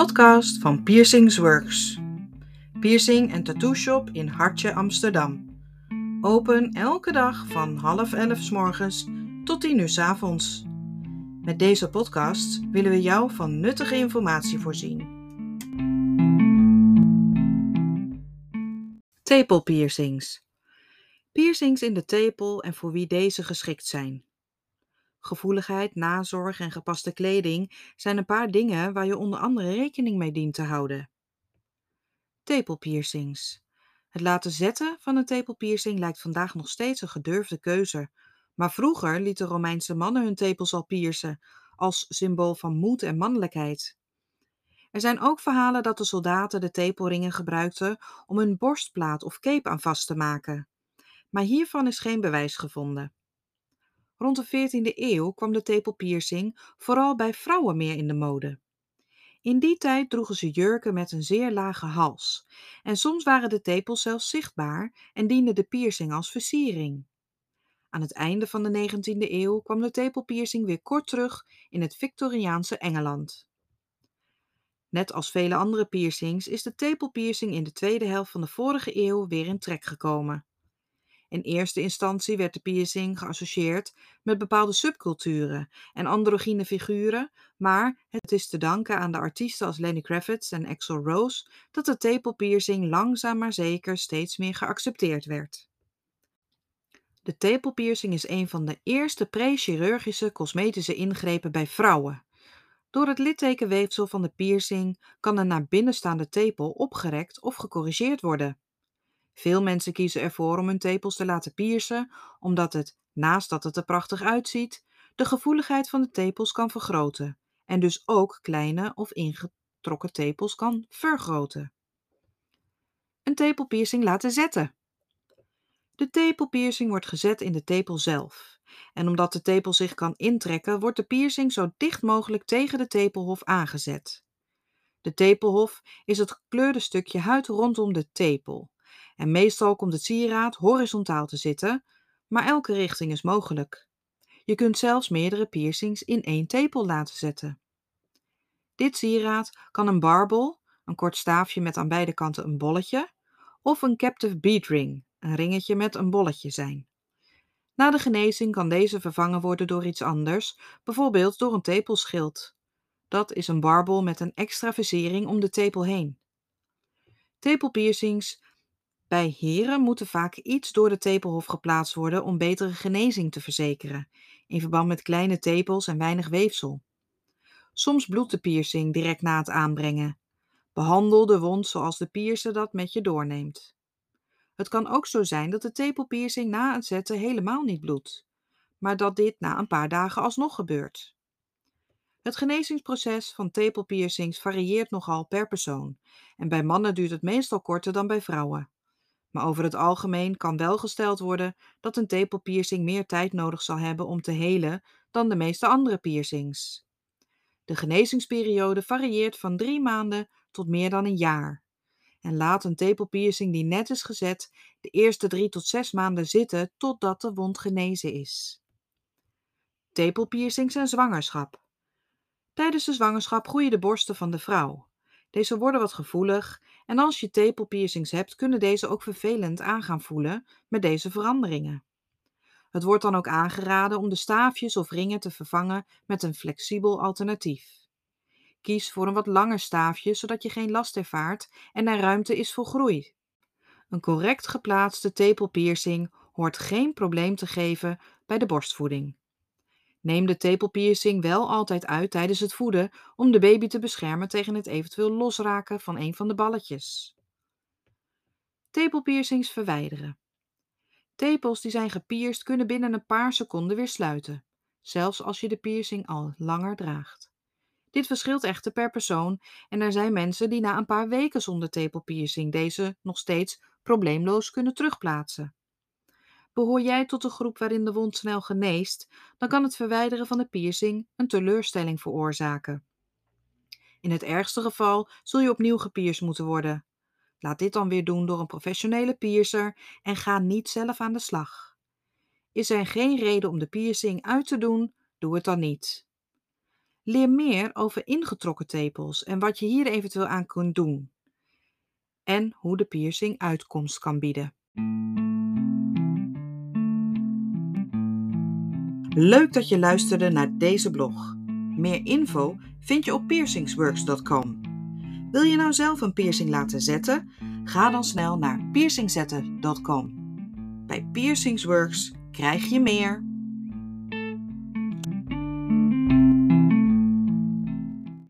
podcast van Piercings Works. Piercing en tattoo shop in Hartje, Amsterdam. Open elke dag van half elf s morgens tot tien uur s avonds. Met deze podcast willen we jou van nuttige informatie voorzien. Tepel piercings. Piercings in de tepel en voor wie deze geschikt zijn. Gevoeligheid, nazorg en gepaste kleding zijn een paar dingen waar je onder andere rekening mee dient te houden. Tepelpiercings. Het laten zetten van een tepelpiercing lijkt vandaag nog steeds een gedurfde keuze. Maar vroeger lieten Romeinse mannen hun tepels al piercen, als symbool van moed en mannelijkheid. Er zijn ook verhalen dat de soldaten de tepelringen gebruikten om hun borstplaat of cape aan vast te maken. Maar hiervan is geen bewijs gevonden. Rond de 14e eeuw kwam de tepelpiercing vooral bij vrouwen meer in de mode. In die tijd droegen ze jurken met een zeer lage hals, en soms waren de tepels zelfs zichtbaar en diende de piercing als versiering. Aan het einde van de 19e eeuw kwam de tepelpiercing weer kort terug in het Victoriaanse Engeland. Net als vele andere piercings is de tepelpiercing in de tweede helft van de vorige eeuw weer in trek gekomen. In eerste instantie werd de piercing geassocieerd met bepaalde subculturen en androgyne figuren, maar het is te danken aan de artiesten als Lenny Kravitz en Axl Rose dat de tepelpiercing langzaam maar zeker steeds meer geaccepteerd werd. De tepelpiercing is een van de eerste pre-chirurgische cosmetische ingrepen bij vrouwen. Door het littekenweefsel van de piercing kan de naar binnen staande tepel opgerekt of gecorrigeerd worden. Veel mensen kiezen ervoor om hun tepels te laten piercen, omdat het, naast dat het er prachtig uitziet, de gevoeligheid van de tepels kan vergroten en dus ook kleine of ingetrokken tepels kan vergroten. Een tepelpiercing laten zetten. De tepelpiercing wordt gezet in de tepel zelf. En omdat de tepel zich kan intrekken, wordt de piercing zo dicht mogelijk tegen de tepelhof aangezet. De tepelhof is het gekleurde stukje huid rondom de tepel. En meestal komt het sieraad horizontaal te zitten, maar elke richting is mogelijk. Je kunt zelfs meerdere piercings in één tepel laten zetten. Dit sieraad kan een barbel, een kort staafje met aan beide kanten een bolletje, of een captive bead ring, een ringetje met een bolletje zijn. Na de genezing kan deze vervangen worden door iets anders, bijvoorbeeld door een tepelschild. Dat is een barbel met een extra versiering om de tepel heen. Tepelpiercings bij heren moet er vaak iets door de tepelhof geplaatst worden om betere genezing te verzekeren, in verband met kleine tepels en weinig weefsel. Soms bloedt de piercing direct na het aanbrengen. Behandel de wond zoals de piercer dat met je doorneemt. Het kan ook zo zijn dat de tepelpiercing na het zetten helemaal niet bloedt, maar dat dit na een paar dagen alsnog gebeurt. Het genezingsproces van tepelpiercings varieert nogal per persoon en bij mannen duurt het meestal korter dan bij vrouwen. Maar over het algemeen kan wel gesteld worden dat een tepelpiercing meer tijd nodig zal hebben om te helen dan de meeste andere piercings. De genezingsperiode varieert van drie maanden tot meer dan een jaar. En laat een tepelpiercing die net is gezet de eerste drie tot zes maanden zitten totdat de wond genezen is. Tepelpiercings en zwangerschap. Tijdens de zwangerschap groeien de borsten van de vrouw. Deze worden wat gevoelig en als je tepelpiercings hebt, kunnen deze ook vervelend aan gaan voelen met deze veranderingen. Het wordt dan ook aangeraden om de staafjes of ringen te vervangen met een flexibel alternatief. Kies voor een wat langer staafje, zodat je geen last ervaart en er ruimte is voor groei. Een correct geplaatste tepelpiercing hoort geen probleem te geven bij de borstvoeding. Neem de tepelpiercing wel altijd uit tijdens het voeden om de baby te beschermen tegen het eventueel losraken van een van de balletjes. Tepelpiercings verwijderen. Tepels die zijn gepierst kunnen binnen een paar seconden weer sluiten, zelfs als je de piercing al langer draagt. Dit verschilt echter per persoon en er zijn mensen die na een paar weken zonder tepelpiercing deze nog steeds probleemloos kunnen terugplaatsen. Behoor jij tot de groep waarin de wond snel geneest, dan kan het verwijderen van de piercing een teleurstelling veroorzaken. In het ergste geval zul je opnieuw gepierst moeten worden. Laat dit dan weer doen door een professionele piercer en ga niet zelf aan de slag. Is er geen reden om de piercing uit te doen, doe het dan niet. Leer meer over ingetrokken tepels en wat je hier eventueel aan kunt doen. En hoe de piercing uitkomst kan bieden. Leuk dat je luisterde naar deze blog. Meer info vind je op piercingsworks.com. Wil je nou zelf een piercing laten zetten? Ga dan snel naar piercingzetten.com. Bij Piercingsworks krijg je meer.